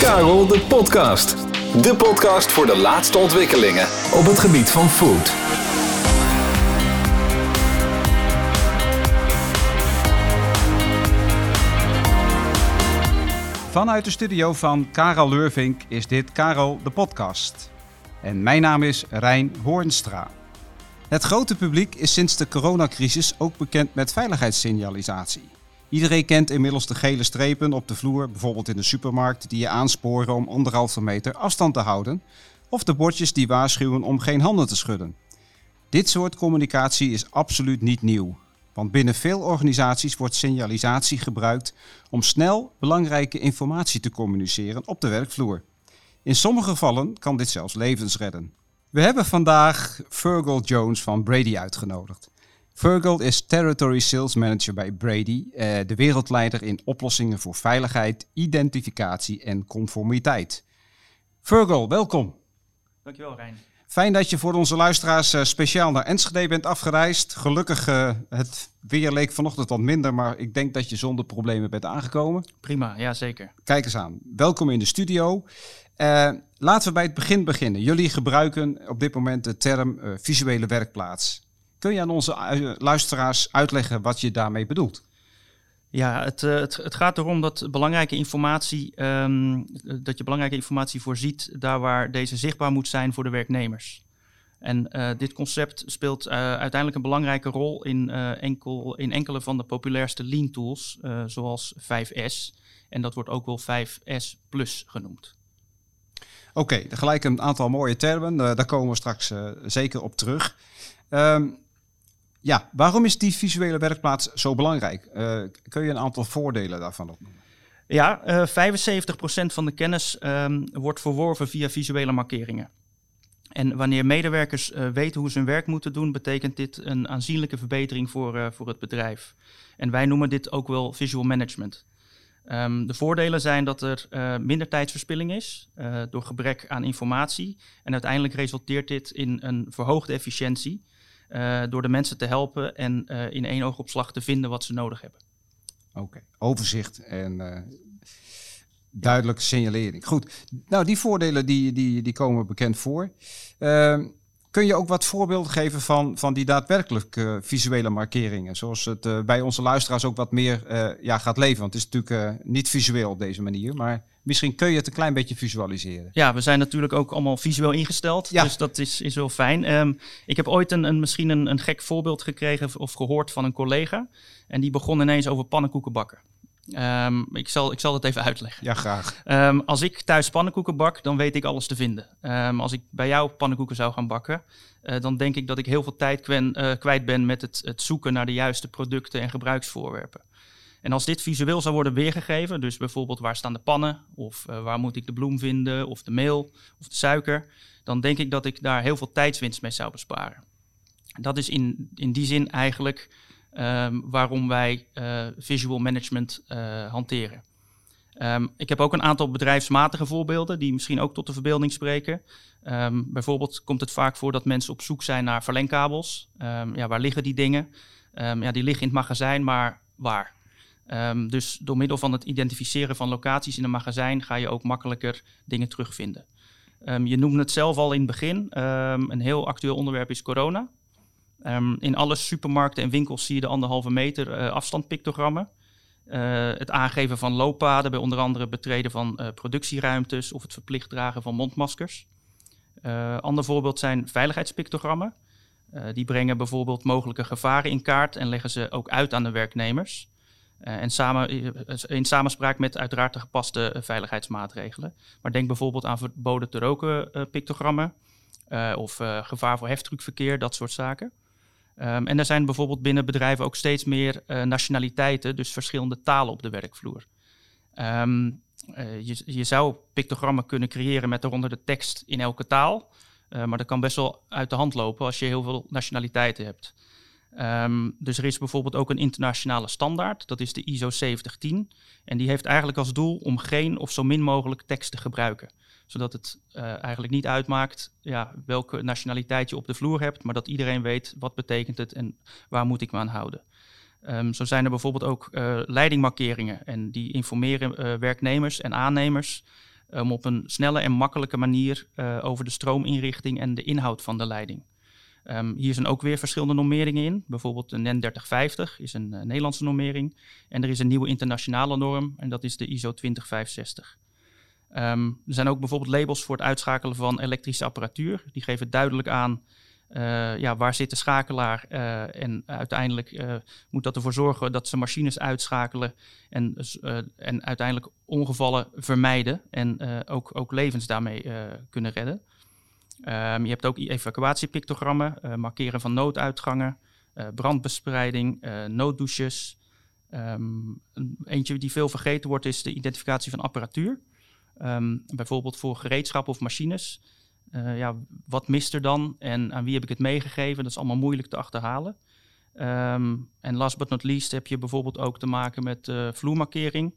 Karel de Podcast. De podcast voor de laatste ontwikkelingen op het gebied van food. Vanuit de studio van Karel Leurvink is dit Karel de Podcast. En mijn naam is Rijn Hoornstra. Het grote publiek is sinds de coronacrisis ook bekend met veiligheidssignalisatie. Iedereen kent inmiddels de gele strepen op de vloer, bijvoorbeeld in de supermarkt, die je aansporen om anderhalve meter afstand te houden, of de bordjes die waarschuwen om geen handen te schudden. Dit soort communicatie is absoluut niet nieuw, want binnen veel organisaties wordt signalisatie gebruikt om snel belangrijke informatie te communiceren op de werkvloer. In sommige gevallen kan dit zelfs levens redden. We hebben vandaag Virgil Jones van Brady uitgenodigd. Virgil is Territory Sales Manager bij Brady, eh, de wereldleider in oplossingen voor veiligheid, identificatie en conformiteit. Virgil, welkom. Dankjewel, Rijn. Fijn dat je voor onze luisteraars eh, speciaal naar Enschede bent afgereisd. Gelukkig, uh, het weer leek vanochtend wat minder, maar ik denk dat je zonder problemen bent aangekomen. Prima, ja zeker. Kijk eens aan. Welkom in de studio. Uh, laten we bij het begin beginnen. Jullie gebruiken op dit moment de term visuele werkplaats. Kun je aan onze luisteraars uitleggen wat je daarmee bedoelt? Ja, het, het, het gaat erom dat belangrijke informatie, um, dat je belangrijke informatie voorziet daar waar deze zichtbaar moet zijn voor de werknemers. En uh, dit concept speelt uh, uiteindelijk een belangrijke rol in, uh, enkel, in enkele van de populairste lean tools, zoals 5S. En dat wordt ook wel 5S Plus genoemd. Oké, okay, gelijk een aantal mooie termen, daar komen we straks zeker op terug. Um, ja, waarom is die visuele werkplaats zo belangrijk? Uh, kun je een aantal voordelen daarvan opnoemen? Ja, uh, eh, 75% van de kennis um, wordt verworven via visuele markeringen. En wanneer medewerkers uh, weten hoe ze hun werk moeten doen, betekent dit een aanzienlijke verbetering voor, voor het bedrijf. En wij noemen dit ook wel visual management. Um, de voordelen zijn dat er minder tijdsverspilling is door gebrek aan informatie. En uiteindelijk resulteert dit in een verhoogde efficiëntie. Uh, door de mensen te helpen en uh, in één oogopslag te vinden wat ze nodig hebben. Oké, overzicht en uh, duidelijke signalering. Goed, nou die voordelen die, die, die komen bekend voor. Ehm, kun je ook wat voorbeelden geven van, van die daadwerkelijk visuele markeringen? Zoals het bij onze luisteraars ook wat meer ja, gaat leven. Want het is natuurlijk niet visueel op deze manier, maar Misschien kun je het een klein beetje visualiseren. Ja, we zijn natuurlijk ook allemaal visueel ingesteld. Ja. Dus dat is, is wel fijn. Um, ik heb ooit een, een misschien een, een gek voorbeeld gekregen of gehoord van een collega. En die begon ineens over pannenkoeken bakken. Um, ik, zal, ik zal het even uitleggen. Ja, graag. Um, als ik thuis pannenkoeken bak, dan weet ik alles te vinden. Um, als ik bij jou pannenkoeken zou gaan bakken, uh, dan denk ik dat ik heel veel tijd kwen, uh, kwijt ben met het, het zoeken naar de juiste producten en gebruiksvoorwerpen. En als dit visueel zou worden weergegeven, dus bijvoorbeeld waar staan de pannen, of uh, waar moet ik de bloem vinden, of de meel, of de suiker, dan denk ik dat ik daar heel veel tijdswinst mee zou besparen. Dat is in, in die zin eigenlijk um, waarom wij uh, visual management uh, hanteren. Um, ik heb ook een aantal bedrijfsmatige voorbeelden die misschien ook tot de verbeelding spreken. Um, bijvoorbeeld komt het vaak voor dat mensen op zoek zijn naar verlengkabels. ja, waar liggen die dingen? ja, die liggen in het magazijn, maar waar? Um, dus door middel van het identificeren van locaties in een magazijn ga je ook makkelijker dingen terugvinden. Um, je noemde het zelf al in het begin. Um, een heel actueel onderwerp is corona. in alle supermarkten en winkels zie je de anderhalve meter uh, afstandpictogrammen. Uh, het aangeven van looppaden, bij onder andere betreden van uh, productieruimtes of het verplicht dragen van mondmaskers. ander voorbeeld zijn veiligheidspictogrammen. die brengen bijvoorbeeld mogelijke gevaren in kaart en leggen ze ook uit aan de werknemers. Uh, en samen, eh, in samenspraak met uiteraard de gepaste veiligheidsmaatregelen. Maar denk bijvoorbeeld aan verboden te roken pictogrammen of gevaar voor heftruckverkeer, dat soort zaken. Um, en er zijn bijvoorbeeld binnen bedrijven ook steeds meer nationaliteiten, dus verschillende talen op de werkvloer. Um, je, je, zou pictogrammen kunnen creëren met daaronder de tekst in elke taal. maar dat kan best wel uit de hand lopen als je heel veel nationaliteiten hebt. Um, dus er is bijvoorbeeld ook een internationale standaard, dat is de ISO 7010. En die heeft eigenlijk als doel om geen of zo min mogelijk tekst te gebruiken. Zodat het uh, eigenlijk niet uitmaakt ja, welke nationaliteit je op de vloer hebt, maar dat iedereen weet wat betekent het en waar moet ik me aan houden. Um, zo zijn er bijvoorbeeld ook uh, leidingmarkeringen en die informeren uh, werknemers en aannemers om op een snelle en makkelijke manier over de stroominrichting en de inhoud van de leiding. Um, hier zijn ook weer verschillende normeringen in. Bijvoorbeeld de NEN 3050 is een Nederlandse normering. En er is een nieuwe internationale norm en dat is de ISO 20560. Um, er zijn ook bijvoorbeeld labels voor het uitschakelen van elektrische apparatuur. Die geven duidelijk aan uh, ja, waar zit de schakelaar. Uh, en uiteindelijk moet dat ervoor zorgen dat ze machines uitschakelen en, en uiteindelijk ongevallen vermijden en ook, ook levens daarmee kunnen redden. Um, je hebt ook evacuatiepictogrammen, markeren van nooduitgangen, brandbespreiding, nooddouches. Um, eentje die veel vergeten wordt is de identificatie van apparatuur. Um, bijvoorbeeld voor gereedschap of machines. Uh, ja, wat mist er dan en aan wie heb ik het meegegeven? Dat is allemaal moeilijk te achterhalen. En last but not least heb je bijvoorbeeld ook te maken met uh, vloermarkering.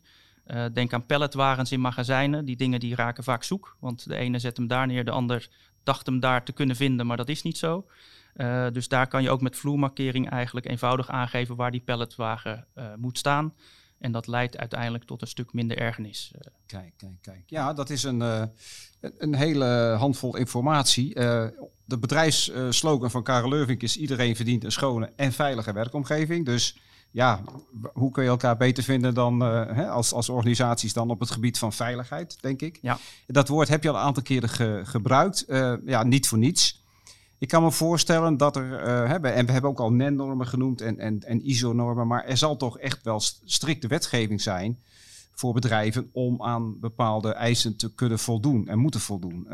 Uh, denk aan palletwagens in magazijnen. Die dingen die raken vaak zoek. Want de ene zet hem daar neer, de ander dacht hem daar te kunnen vinden, maar dat is niet zo. Uh, dus daar kan je ook met vloermarkering eigenlijk eenvoudig aangeven waar die palletwagen moet staan. En dat leidt uiteindelijk tot een stuk minder ergernis. Eh. Kijk, kijk, kijk. Ja, dat is een, een hele handvol informatie. De bedrijfsslogan van Karel Leurvink is iedereen verdient een schone en veilige werkomgeving. Dus ja, hoe kun je elkaar beter vinden dan hè, als, als organisaties dan op het gebied van veiligheid, denk ik. Ja. Dat woord heb je al een aantal keren ge, gebruikt. ja, niet voor niets. Ik kan me voorstellen dat er, uh, hebben, en we hebben ook al NEN-normen genoemd en, en, en ISO-normen, maar er zal toch echt wel strikte wetgeving zijn voor bedrijven om aan bepaalde eisen te kunnen voldoen en moeten voldoen.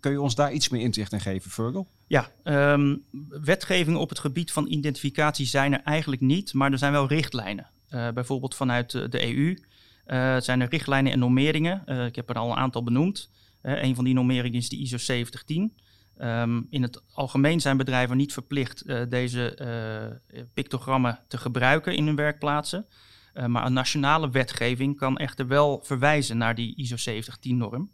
Kun je ons daar iets meer inzicht in geven, Virgil? Ja, um, wetgeving op het gebied van identificatie zijn er eigenlijk niet, maar er zijn wel richtlijnen. Uh, bijvoorbeeld vanuit de EU zijn er richtlijnen en normeringen. ik heb er al een aantal benoemd. een van die normeringen is de ISO 7010. Um, in het algemeen zijn bedrijven niet verplicht uh, deze uh, pictogrammen te gebruiken in hun werkplaatsen. Uh, maar een nationale wetgeving kan echter wel verwijzen naar die ISO 7010-norm.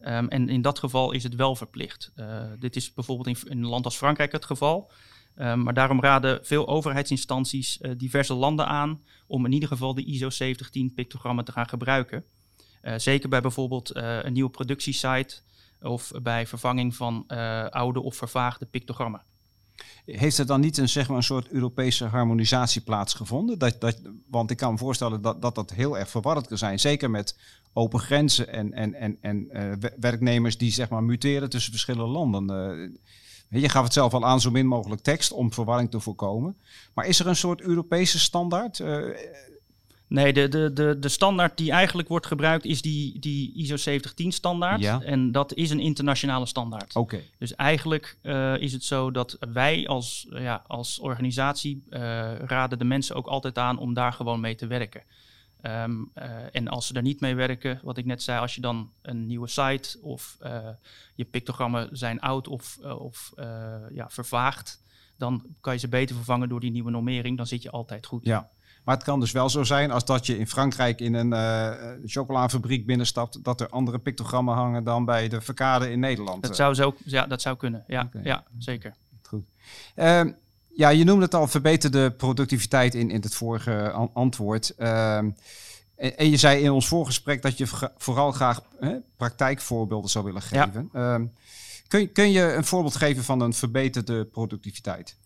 Ehm, en in dat geval is het wel verplicht. dit is bijvoorbeeld in, een land als Frankrijk het geval. Um, maar daarom raden veel overheidsinstanties diverse landen aan om in ieder geval de ISO 7010 pictogrammen te gaan gebruiken. zeker bij bijvoorbeeld een nieuwe productiesite of bij vervanging van oude of vervaagde pictogrammen. Heeft er dan niet een, zeg maar, een soort Europese harmonisatie plaatsgevonden? Dat, dat, want ik kan me voorstellen dat, dat dat heel erg verwarrend kan zijn. Zeker met open grenzen en, en, en, en uh, werknemers die zeg maar, muteren tussen verschillende landen. Uh, je gaf het zelf al aan, zo min mogelijk tekst om verwarring te voorkomen. Maar is er een soort Europese standaard? Uh, Nee, de, de, de, de standaard die eigenlijk wordt gebruikt is die, die ISO 7010 standaard. Ja. En dat is een internationale standaard. Oké. Dus eigenlijk uh, is het zo dat wij als, ja, als organisatie uh, raden de mensen ook altijd aan om daar gewoon mee te werken. Um, uh, en als ze er niet mee werken, wat ik net zei, als je dan een nieuwe site of je pictogrammen zijn oud of, of ja, vervaagd, dan kan je ze beter vervangen door die nieuwe normering. Dan zit je altijd goed. Ja. Maar het kan dus wel zo zijn als dat je in Frankrijk in een uh, chocolafabriek binnenstapt, dat er andere pictogrammen hangen dan bij de verkade in Nederland. Dat zou, zo, ja, dat zou kunnen. Ja, ja zeker. Goed. Uh, ja, je noemde het al verbeterde productiviteit in, in het vorige antwoord. Uh, en, en, je zei in ons voorgesprek dat je vooral graag praktijkvoorbeelden zou willen geven. Ja. Ehm, kun, kun je een voorbeeld geven van een verbeterde productiviteit?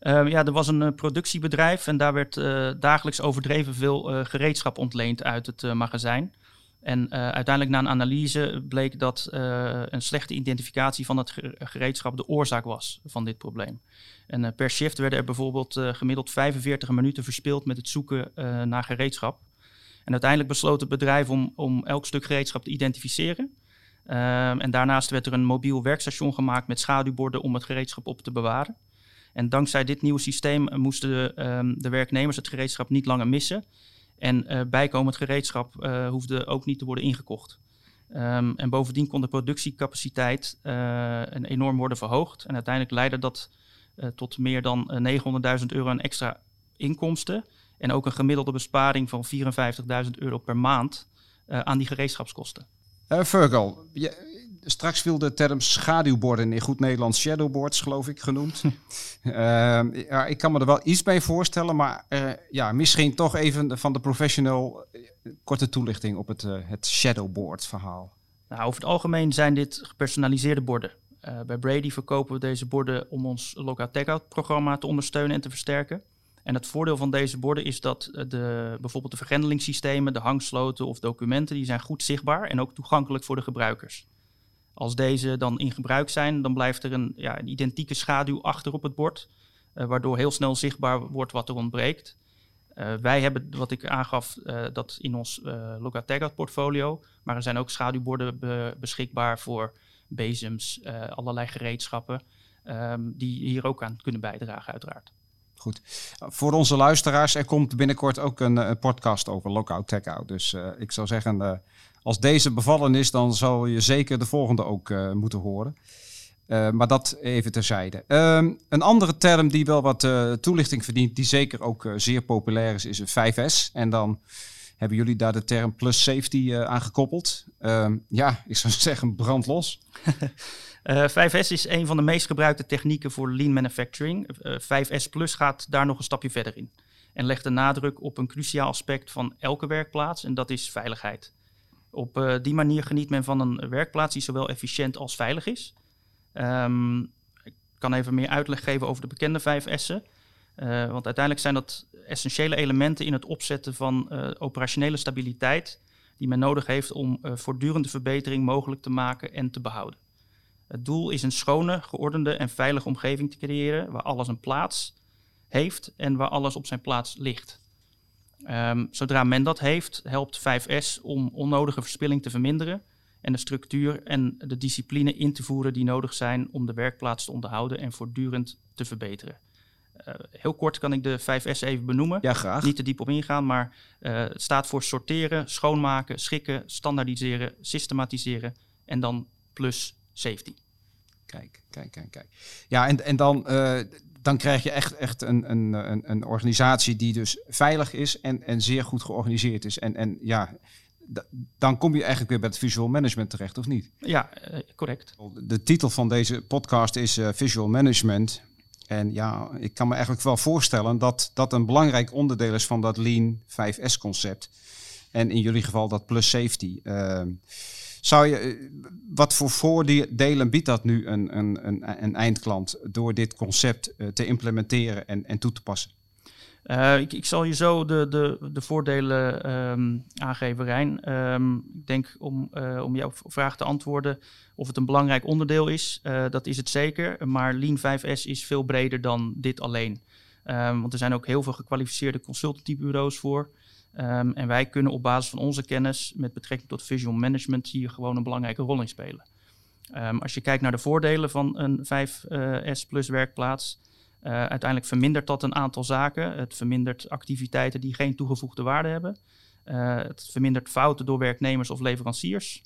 Ehm, ja, er was een uh, productiebedrijf en daar werd uh, dagelijks overdreven veel uh, gereedschap ontleend uit het magazijn. En uiteindelijk na een analyse bleek dat een slechte identificatie van het gereedschap de oorzaak was van dit probleem. En per shift werden er bijvoorbeeld gemiddeld 45 minuten verspild met het zoeken naar gereedschap. En uiteindelijk besloot het bedrijf om, om elk stuk gereedschap te identificeren. Ehm, en daarnaast werd er een mobiel werkstation gemaakt met schaduwborden om het gereedschap op te bewaren. En dankzij dit nieuwe systeem eh, moesten de, ehm, de werknemers het gereedschap niet langer missen. En uh, bijkomend gereedschap uh, hoefde ook niet te worden ingekocht. Um, en bovendien kon de productiecapaciteit uh, enorm worden verhoogd. En uiteindelijk leidde dat tot meer dan 900.000 euro aan extra inkomsten. En ook een gemiddelde besparing van 54.000 euro per maand aan die gereedschapskosten. Virgil, straks viel de term schaduwborden in goed Nederlands shadowboards, geloof ik, genoemd. uh, ja, ik kan me er wel iets bij voorstellen, maar uh, ja, misschien toch even van de professional uh, korte toelichting op het, het shadowboard verhaal. Nou, over het algemeen zijn dit gepersonaliseerde borden. Bij Brady verkopen we deze borden om ons Lockout programma te ondersteunen en te versterken. En het voordeel van deze borden is dat de, bijvoorbeeld de vergrendelingssystemen, de hangsloten of documenten, die zijn goed zichtbaar en ook toegankelijk voor de gebruikers. Als deze dan in gebruik zijn, dan blijft er een, ja, een identieke schaduw achter op het bord, uh, waardoor heel snel zichtbaar wordt wat er ontbreekt. Uh, wij hebben, wat ik aangaf, uh, dat in ons uh, Lookout portfolio. Maar er zijn ook schaduwborden be beschikbaar voor bezems, allerlei gereedschappen. Um, die hier ook aan kunnen bijdragen, uiteraard. Goed. Voor onze luisteraars, er komt binnenkort ook een, een podcast over Lookout Tagout. Dus ik zou zeggen, als deze bevallen is, dan zal je zeker de volgende ook moeten horen. Uh, maar dat even terzijde. Uh, een andere term die wel wat uh, toelichting verdient, die zeker ook zeer populair is, is een 5S. En dan hebben jullie daar de term plus safety aan gekoppeld. Ehm, ja, ik zou zeggen brand los. 5S is een van de meest gebruikte technieken voor lean manufacturing. 5S Plus gaat daar nog een stapje verder in. En legt de nadruk op een cruciaal aspect van elke werkplaats en dat is veiligheid. Op die manier geniet men van een werkplaats die zowel efficiënt als veilig is. Um, ik kan even meer uitleg geven over de bekende vijf S'en. Uh, want uiteindelijk zijn dat essentiële elementen in het opzetten van uh, operationele stabiliteit die men nodig heeft om voortdurende verbetering mogelijk te maken en te behouden. Het doel is een schone, geordende en veilige omgeving te creëren waar alles een plaats heeft en waar alles op zijn plaats ligt. Um, zodra men dat heeft, helpt 5S om onnodige verspilling te verminderen en de structuur en de discipline in te voeren die nodig zijn om de werkplaats te onderhouden en voortdurend te verbeteren. Uh, heel kort kan ik de 5S even benoemen. Ja, graag. Niet te diep op ingaan, maar uh, het staat voor sorteren, schoonmaken, schikken, standaardiseren, systematiseren en dan plus safety. Kijk, kijk, kijk, kijk. Ja, en, en dan, uh, dan krijg je echt, echt een, een, een, een organisatie die dus veilig is en, en zeer goed georganiseerd is. En, en ja, dan kom je eigenlijk weer bij het visual management terecht, of niet? Ja, uh, correct. De titel van deze podcast is uh, Visual Management. En ja, ik kan me eigenlijk wel voorstellen dat dat een belangrijk onderdeel is van dat Lean 5S-concept. En in jullie geval dat plus safety. Uh, zou je, wat voor voordelen biedt dat nu een, een, een, een eindklant door dit concept te implementeren en, en toe te passen? Uh, ik, ik, zal je zo de, de, de voordelen um, aangeven, Rijn. Um, ik denk om, om jouw vraag te antwoorden of het een belangrijk onderdeel is. Dat is het zeker, maar Lean 5S is veel breder dan dit alleen. Um, want er zijn ook heel veel gekwalificeerde consultancybureaus voor. En wij kunnen op basis van onze kennis met betrekking tot visual management hier gewoon een belangrijke rol in spelen. als je kijkt naar de voordelen van een 5S plus werkplaats, uh, uiteindelijk vermindert dat een aantal zaken. Het vermindert activiteiten die geen toegevoegde waarde hebben. Uh, het vermindert fouten door werknemers of leveranciers.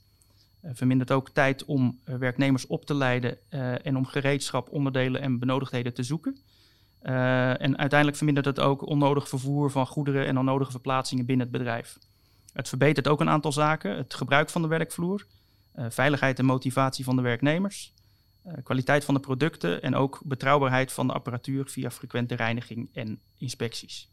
Uh, vermindert ook tijd om werknemers op te leiden en om gereedschap, onderdelen en benodigdheden te zoeken. En uiteindelijk vermindert het ook onnodig vervoer van goederen en onnodige verplaatsingen binnen het bedrijf. Het verbetert ook een aantal zaken. Het gebruik van de werkvloer, veiligheid en motivatie van de werknemers. Uh, kwaliteit van de producten en ook betrouwbaarheid van de apparatuur via frequente reiniging en inspecties.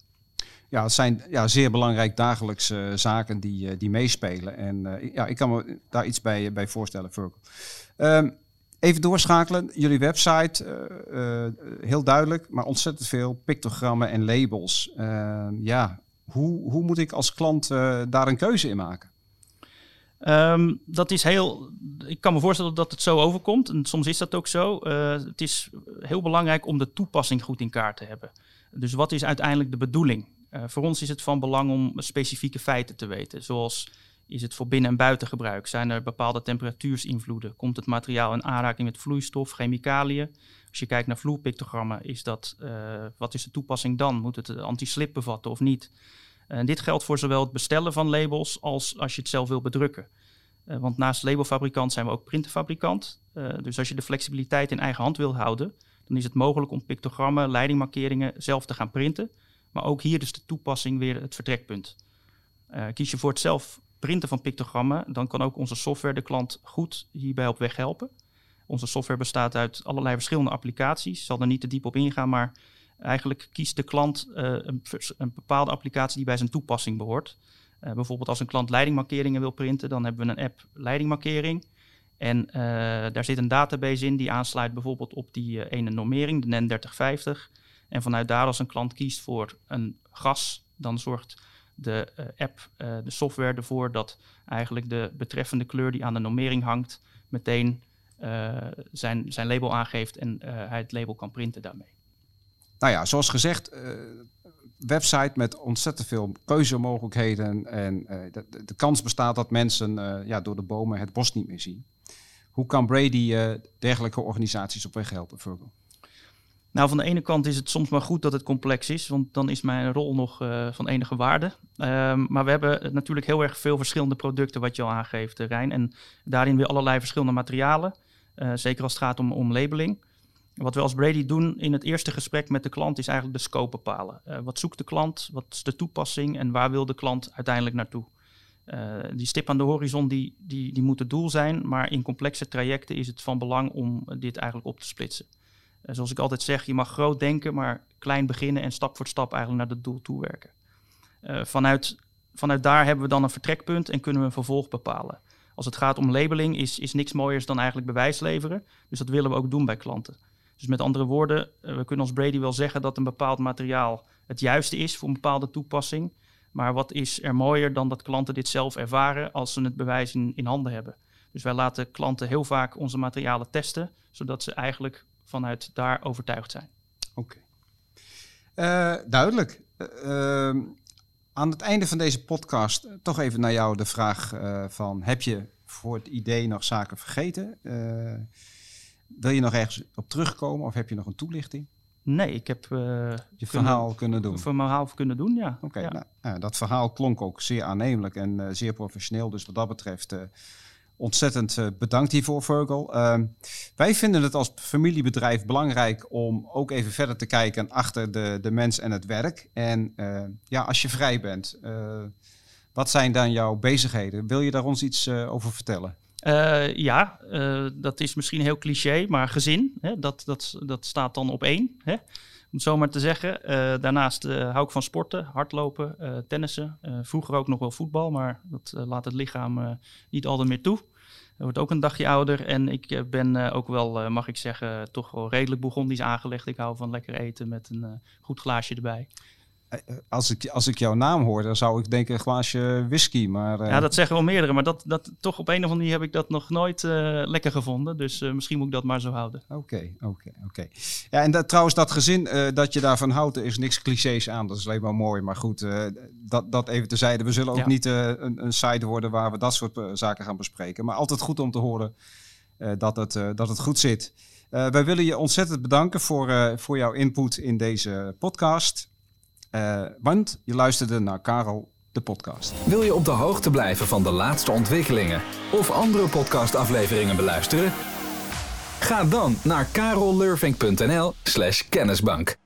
Ja, het zijn ja, zeer belangrijk dagelijkse zaken die, die meespelen. En ja, ik kan me daar iets bij, bij voorstellen, Virgil. Um, even doorschakelen. Jullie website, heel duidelijk, maar ontzettend veel pictogrammen en labels. Ehm, ja, hoe, hoe moet ik als klant daar een keuze in maken? Um, dat is heel. Ik kan me voorstellen dat het zo overkomt. En soms is dat ook zo. Uh, het is heel belangrijk om de toepassing goed in kaart te hebben. Dus wat is uiteindelijk de bedoeling? Uh, voor ons is het van belang om specifieke feiten te weten. Zoals is het voor binnen- en buitengebruik? Zijn er bepaalde temperatuursinvloeden? Komt het materiaal in aanraking met vloeistof, chemicaliën? Als je kijkt naar vloerpictogrammen, is dat, uh, wat is de toepassing dan? Moet het anti-slip bevatten of niet? En dit geldt voor zowel het bestellen van labels als als je het zelf wil bedrukken. Uh, want naast labelfabrikant zijn we ook printerfabrikant. Uh, dus als je de flexibiliteit in eigen hand wilt houden, dan is het mogelijk om pictogrammen, leidingmarkeringen zelf te gaan printen. Maar ook hier dus de toepassing weer het vertrekpunt. Kies je voor het zelf printen van pictogrammen, dan kan ook onze software de klant goed hierbij op weg helpen. Onze software bestaat uit allerlei verschillende applicaties. Ik zal er niet te diep op ingaan, maar Eigenlijk kiest de klant uh, een, een, bepaalde applicatie die bij zijn toepassing behoort. bijvoorbeeld als een klant leidingmarkeringen wil printen, dan hebben we een app leidingmarkering. En daar zit een database in die aansluit bijvoorbeeld op die ene normering, de NEN 3050. En vanuit daar als een klant kiest voor een gas, dan zorgt de app, de software ervoor dat eigenlijk de betreffende kleur die aan de normering hangt, meteen zijn, zijn label aangeeft en hij het label kan printen daarmee. Nou ja, zoals gezegd, website met ontzettend veel keuzemogelijkheden. En de, de, kans bestaat dat mensen ja, door de bomen het bos niet meer zien. Hoe kan Brady dergelijke organisaties op weg helpen, Virgil? Nou, van de ene kant is het soms maar goed dat het complex is, want dan is mijn rol nog van enige waarde. Um, maar we hebben natuurlijk heel erg veel verschillende producten, wat je al aangeeft, Rijn. En daarin weer allerlei verschillende materialen. zeker als het gaat om, om labeling. Wat we als Brady doen in het eerste gesprek met de klant is eigenlijk de scope bepalen. Wat zoekt de klant? Wat is de toepassing? En waar wil de klant uiteindelijk naartoe? Die stip aan de horizon die, die, die moet het doel zijn, maar in complexe trajecten is het van belang om dit eigenlijk op te splitsen. Uh, zoals ik altijd zeg, je mag groot denken, maar klein beginnen en stap voor stap eigenlijk naar het doel toe werken. vanuit, vanuit daar hebben we dan een vertrekpunt en kunnen we een vervolg bepalen. Als het gaat om labeling is, is niks mooiers dan eigenlijk bewijs leveren. Dus dat willen we ook doen bij klanten. Dus met andere woorden, eh, we kunnen als Brady wel zeggen dat een bepaald materiaal het juiste is voor een bepaalde toepassing. Maar wat is er mooier dan dat klanten dit zelf ervaren als ze het bewijs in, in handen hebben? Dus wij laten klanten heel vaak onze materialen testen, zodat ze eigenlijk vanuit daar overtuigd zijn. Oké. Okay. Eh, duidelijk. Uh, aan het einde van deze podcast toch even naar jou de vraag van... heb je voor het idee nog zaken vergeten? Wil je nog ergens op terugkomen of heb je nog een toelichting? Nee, ik heb... Uh, je verhaal kunnen doen? Voor mijn verhaal kunnen doen, ja. Oké, nou, ja. dat verhaal klonk ook zeer aannemelijk en uh, zeer professioneel. Dus wat dat betreft uh, ontzettend bedankt hiervoor, Virgil. Ehm, wij vinden het als familiebedrijf belangrijk om ook even verder te kijken achter de, de mens en het werk. En ja, als je vrij bent, wat zijn dan jouw bezigheden? Wil je daar ons iets over vertellen? Uh, ja, uh, dat is misschien heel cliché, maar gezin, hè, dat, dat, dat staat dan op één. Hè, om het zo maar te zeggen. Uh, daarnaast hou ik van sporten, hardlopen, tennissen. vroeger ook nog wel voetbal, maar dat laat het lichaam niet altijd meer toe. Wordt ook een dagje ouder en ik ben ook wel, mag ik zeggen, toch wel redelijk bourgondisch aangelegd. Ik hou van lekker eten met een goed glaasje erbij. Eh, als ik, als ik jouw naam hoor, dan zou ik denken een glaasje whisky. Maar, Ja, dat zeggen wel meerdere. Maar dat, dat, toch op een of andere manier heb ik dat nog nooit uh, lekker gevonden. Dus uh, misschien moet ik dat maar zo houden. Oké, oké, oké. Ja, en dat, trouwens, dat gezin dat je daarvan houdt, er is niks clichés aan. Dat is alleen maar mooi. Maar goed, dat, dat even tezijde. We zullen ook ja. niet een, een site worden waar we dat soort zaken gaan bespreken. Maar altijd goed om te horen dat, het, dat het goed zit. wij willen je ontzettend bedanken voor, voor jouw input in deze podcast. Uh, want je luisterde naar Karel, de podcast. Wil je op de hoogte blijven van de laatste ontwikkelingen of andere podcastafleveringen beluisteren? Ga dan naar karellurving.nl/slash kennisbank.